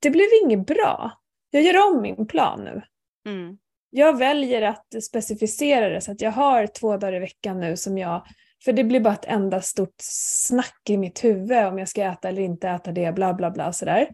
det blev inget bra. Jag gör om min plan nu. Mm. Jag väljer att specificera det så att jag har två dagar i veckan nu som jag, för det blir bara ett enda stort snack i mitt huvud om jag ska äta eller inte äta det, bla bla bla sådär.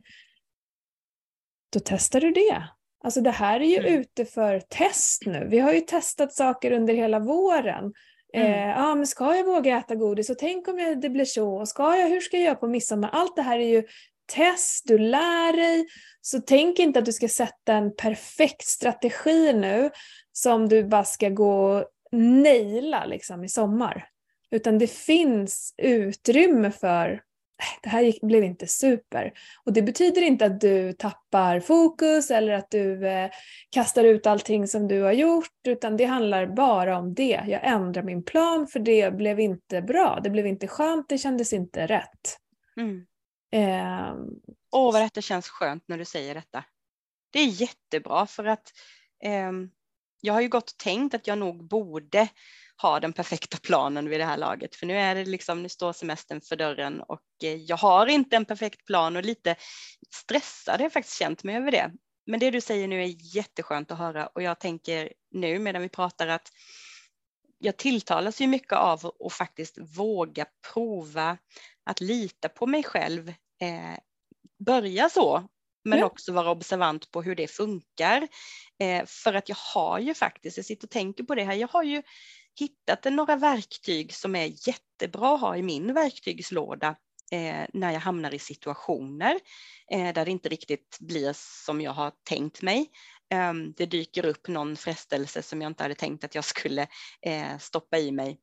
Då testar du det. Alltså det här är ju Mm. ute för test nu. Vi har ju testat saker under hela våren. Mm. Eh, ah, men ska jag våga äta godis? Och tänk om jag, det blir så? Och ska jag, hur ska jag göra på midsommar? Allt det här är ju test, du lär dig. Så tänk inte att du ska sätta en perfekt strategi nu som du bara ska gå och naila liksom, i sommar. Utan det finns utrymme för det här gick, blev inte super. Och det betyder inte att du tappar fokus eller att du eh, kastar ut allting som du har gjort, utan det handlar bara om det. Jag ändrar min plan för det blev inte bra, det blev inte skönt, det kändes inte rätt. Mm. Ehm, Åh, vad detta känns skönt när du säger detta. Det är jättebra för att ehm, jag har ju gått och tänkt att jag nog borde ha den perfekta planen vid det här laget. För nu är det liksom, nu står semestern för dörren och eh, jag har inte en perfekt plan och lite stressad har jag faktiskt känt mig över det. Men det du säger nu är jätteskönt att höra och jag tänker nu medan vi pratar att jag tilltalas ju mycket av att faktiskt våga prova att lita på mig själv. Eh, börja så, men ja. också vara observant på hur det funkar. Eh, för att jag har ju faktiskt, jag sitter och tänker på det här, jag har ju hittat några verktyg som är jättebra att ha i min verktygslåda eh, när jag hamnar i situationer eh, där det inte riktigt blir som jag har tänkt mig. Eh, det dyker upp någon frestelse som jag inte hade tänkt att jag skulle eh, stoppa i mig.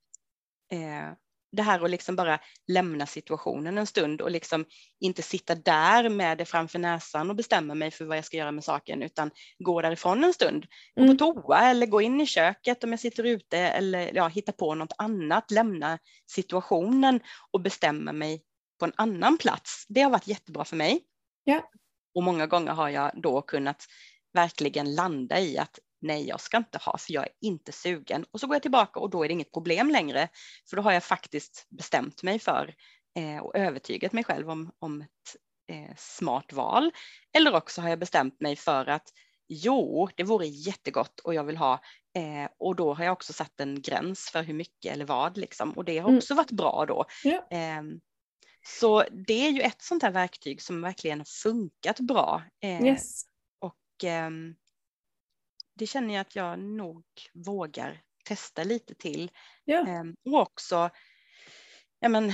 Eh, det här att liksom bara lämna situationen en stund och liksom inte sitta där med det framför näsan och bestämma mig för vad jag ska göra med saken utan gå därifrån en stund. Gå mm. på toa eller gå in i köket om jag sitter ute eller ja, hitta på något annat, lämna situationen och bestämma mig på en annan plats. Det har varit jättebra för mig. Ja. Och många gånger har jag då kunnat verkligen landa i att nej, jag ska inte ha för jag är inte sugen. Och så går jag tillbaka och då är det inget problem längre. För då har jag faktiskt bestämt mig för eh, och övertygat mig själv om, om ett eh, smart val. Eller också har jag bestämt mig för att jo, det vore jättegott och jag vill ha eh, och då har jag också satt en gräns för hur mycket eller vad liksom och det har mm. också mm. varit bra då. Ja. Ehm, så det är ju ett sånt här verktyg som verkligen har funkat bra. Eh, yes. Och ehm, det känner jag att jag nog vågar testa lite till. Ja. Ehm, och också ja, men,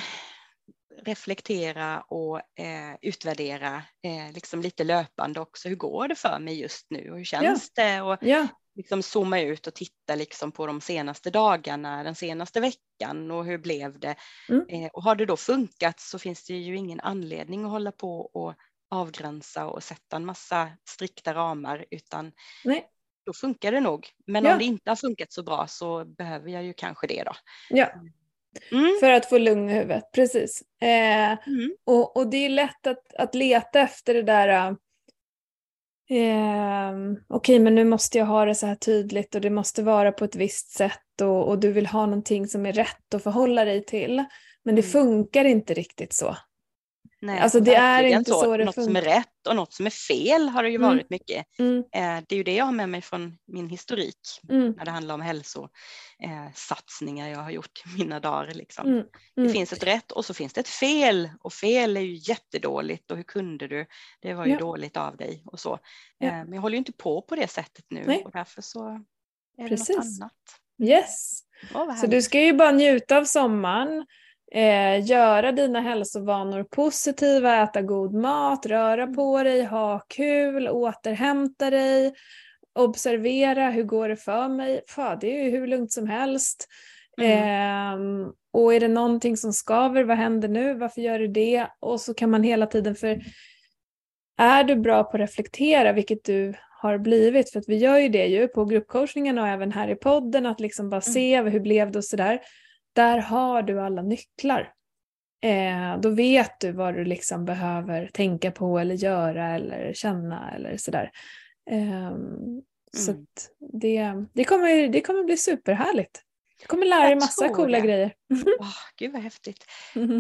reflektera och eh, utvärdera eh, liksom lite löpande också. Hur går det för mig just nu och hur känns ja. det? Och ja. liksom zooma ut och titta liksom på de senaste dagarna, den senaste veckan och hur blev det? Mm. Eh, och har det då funkat så finns det ju ingen anledning att hålla på och avgränsa och sätta en massa strikta ramar utan Nej då funkar det nog. Men ja. om det inte har funkat så bra så behöver jag ju kanske det då. Ja, mm. för att få lugn i huvudet, precis. Eh, mm. och, och det är lätt att, att leta efter det där eh, Okej, okay, men nu måste jag ha det så här tydligt och det måste vara på ett visst sätt och, och du vill ha någonting som är rätt att förhålla dig till. Men det mm. funkar inte riktigt så. Nej, alltså det är inte så, så det Något som är rätt och något som är fel har det ju mm. varit mycket. Mm. Eh, det är ju det jag har med mig från min historik mm. när det handlar om hälsosatsningar jag har gjort i mina dagar. Liksom. Mm. Det mm. finns ett rätt och så finns det ett fel och fel är ju jättedåligt och hur kunde du? Det var ju ja. dåligt av dig och så. Ja. Eh, men jag håller ju inte på på det sättet nu Nej. och därför så är Precis. det något annat. Yes. Oh, så du ska ju bara njuta av sommaren Eh, göra dina hälsovanor positiva, äta god mat, röra mm. på dig, ha kul, återhämta dig, observera hur går det för mig. Fan, det är ju hur lugnt som helst. Mm. Eh, och är det någonting som skaver, vad händer nu, varför gör du det? Och så kan man hela tiden, för är du bra på att reflektera, vilket du har blivit, för att vi gör ju det ju på gruppcoachningen och även här i podden, att liksom bara mm. se hur blev det och sådär där har du alla nycklar. Eh, då vet du vad du liksom behöver tänka på eller göra eller känna eller sådär. Eh, mm. Så det, det, kommer, det kommer bli superhärligt. Du kommer lära dig massa coola det. grejer. Oh, gud vad häftigt.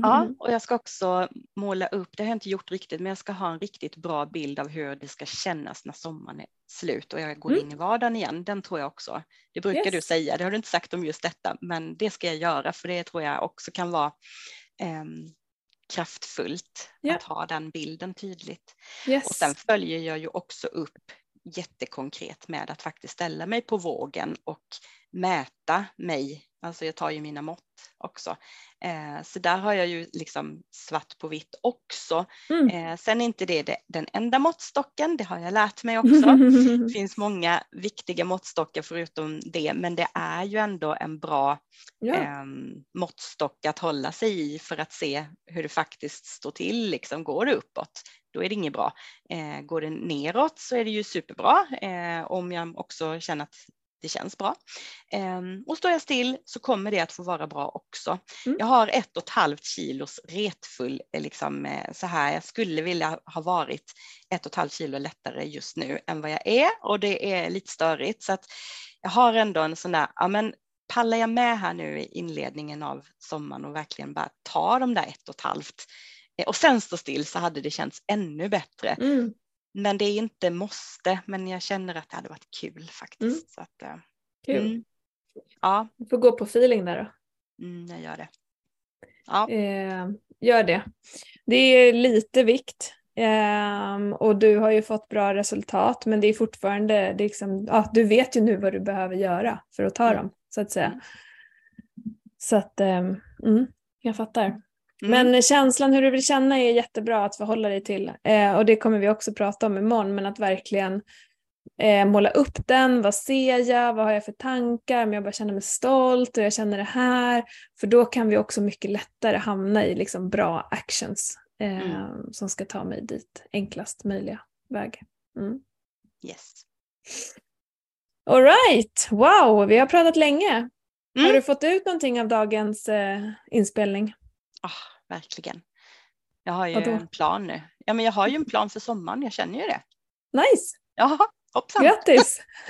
Ja, och jag ska också måla upp, det har jag inte gjort riktigt, men jag ska ha en riktigt bra bild av hur det ska kännas när sommaren är slut och jag går mm. in i vardagen igen. Den tror jag också. Det brukar yes. du säga, det har du inte sagt om just detta, men det ska jag göra för det tror jag också kan vara eh, kraftfullt yeah. att ha den bilden tydligt. Yes. Och sen följer jag ju också upp jättekonkret med att faktiskt ställa mig på vågen och mäta mig. Alltså jag tar ju mina mått också. Eh, så där har jag ju liksom svart på vitt också. Mm. Eh, sen är inte det, det den enda måttstocken, det har jag lärt mig också. det finns många viktiga måttstockar förutom det, men det är ju ändå en bra ja. eh, måttstock att hålla sig i för att se hur det faktiskt står till. Liksom, går det uppåt, då är det inget bra. Eh, går det neråt så är det ju superbra. Eh, om jag också känner att det känns bra. Um, och står jag still så kommer det att få vara bra också. Mm. Jag har ett och ett halvt kilos retfull, eh, liksom eh, så här, jag skulle vilja ha varit ett och ett halvt kilo lättare just nu än vad jag är och det är lite störigt så att jag har ändå en sån där, ja men pallar jag med här nu i inledningen av sommaren och verkligen bara ta de där ett och ett halvt eh, och sen stå still så hade det känts ännu bättre. Mm. Men det är inte måste, men jag känner att det hade varit kul faktiskt. Mm. Så att, eh, Kul. mm, ja, Du får gå på feeling där då. mm, jag gör det. Ja, Eh, gör det. Det är lite vikt ehm, och du har ju fått bra resultat men det är fortfarande, det är liksom, ja, du vet ju nu vad du behöver göra för att ta Mm. dem så att säga. Mm. Så att, mm, jag fattar. Mm, Men känslan hur du vill känna är jättebra att förhålla dig till eh, och det kommer vi också prata om imorgon men att verkligen eh, måla upp den, vad ser jag, vad har jag för tankar, men jag bara känner mig stolt och jag känner det här. För då kan vi också mycket lättare hamna i liksom bra actions eh, Mm. som ska ta mig dit enklast möjliga väg. Mm. yes. Alright, wow, vi har pratat länge. Har Mm. du fått ut någonting av dagens eh, inspelning? Ah, verkligen. Jag har ju Vadå? en plan nu. Ja, men jag har ju en plan för sommaren, jag känner ju det. Nice, Jaha, hoppsan. grattis!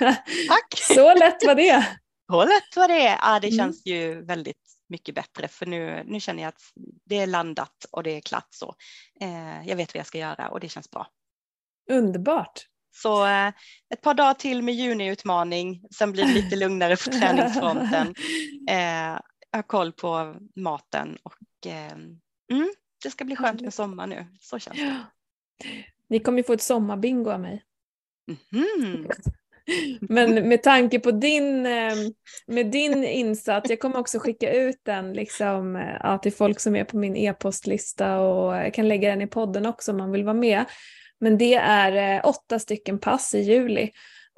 Tack! Så lätt var det. Så lätt var det. Ja, det Mm. känns ju väldigt mycket bättre för nu, nu känner jag att det är landat och det är klart så. Eh, jag vet vad jag ska göra och det känns bra. Underbart. Så eh, ett par dagar till med juniutmaning, sen blir det lite lugnare på träningsfronten. Eh, jag har koll på maten och eh, mm, det ska bli skönt med sommar nu. Så känns det. Ni kommer ju få ett sommarbingo av mig. Mhm. Men med tanke på din, eh, med din insats, jag kommer också skicka ut den liksom, eh, ja, till folk som är på min e-postlista och jag kan lägga den i podden också om man vill vara med. Men det är eh, åtta stycken pass i juli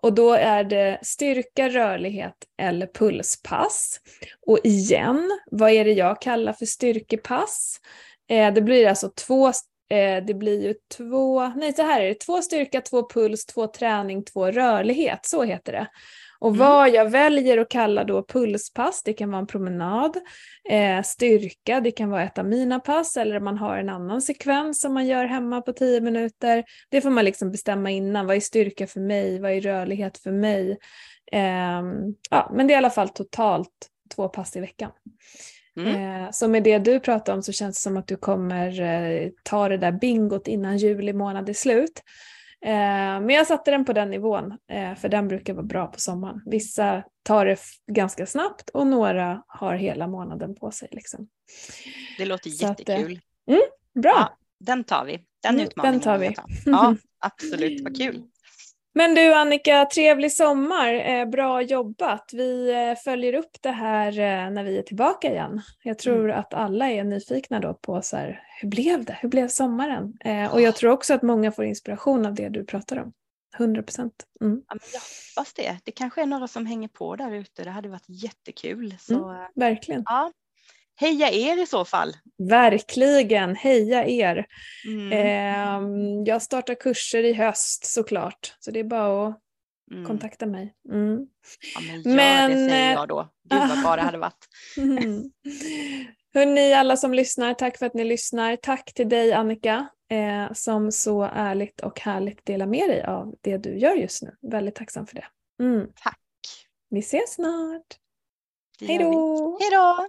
och då är det styrka, rörlighet eller pulspass. Och igen, vad är det jag kallar för styrkepass? Eh, det blir alltså två Eh, det blir ju två, nej så här är det, två styrka, två puls, två träning, två rörlighet, så heter det. Och Mm. vad jag väljer att kalla då pulspass, det kan vara en promenad, eh, styrka, det kan vara ett av mina pass eller man har en annan sekvens som man gör hemma på tio minuter. Det får man liksom bestämma innan, vad är styrka för mig, vad är rörlighet för mig? Ehm, ja, men det är i alla fall totalt två pass i veckan. Mm. Eh, så med det du pratar om så känns det som att du kommer eh, ta det där bingot innan juli månad är slut. Eh, men jag satte den på den nivån, eh, för den brukar vara bra på sommaren. Vissa tar det ganska snabbt och några har hela månaden på sig. Liksom. Det låter Så att, eh, jättekul. Bra! Ja. Den tar vi. Den Mm, utmaningen den tar vi. Ja, absolut. Vad kul. Men du Annika, trevlig sommar. Eh, bra jobbat. Vi eh, följer upp det här eh, när vi är tillbaka igen. Jag tror att alla är nyfikna då på så här, hur blev det? Hur blev sommaren? Och jag tror också att många får inspiration av det du pratar om. 100 procent. Mm. Ja, jag hoppas det. Det kanske är några som hänger på där ute. Det hade varit jättekul. Så Mm. Verkligen. ja, heja er i så fall. Verkligen. Heja er. Mm. Eh, jag startar kurser i höst såklart. Så det är bara att Mm. kontakta mig. Mm. Ja, men Men, det säger jag då. Gud vad bra det hade varit. Mm. Hörni alla som lyssnar, tack för att ni lyssnar. Tack till dig Annika eh, som så ärligt och härligt delar med dig av det du gör just nu. Väldigt tacksam för det. Mm. Tack. Vi ses snart. Hej då! Hej då!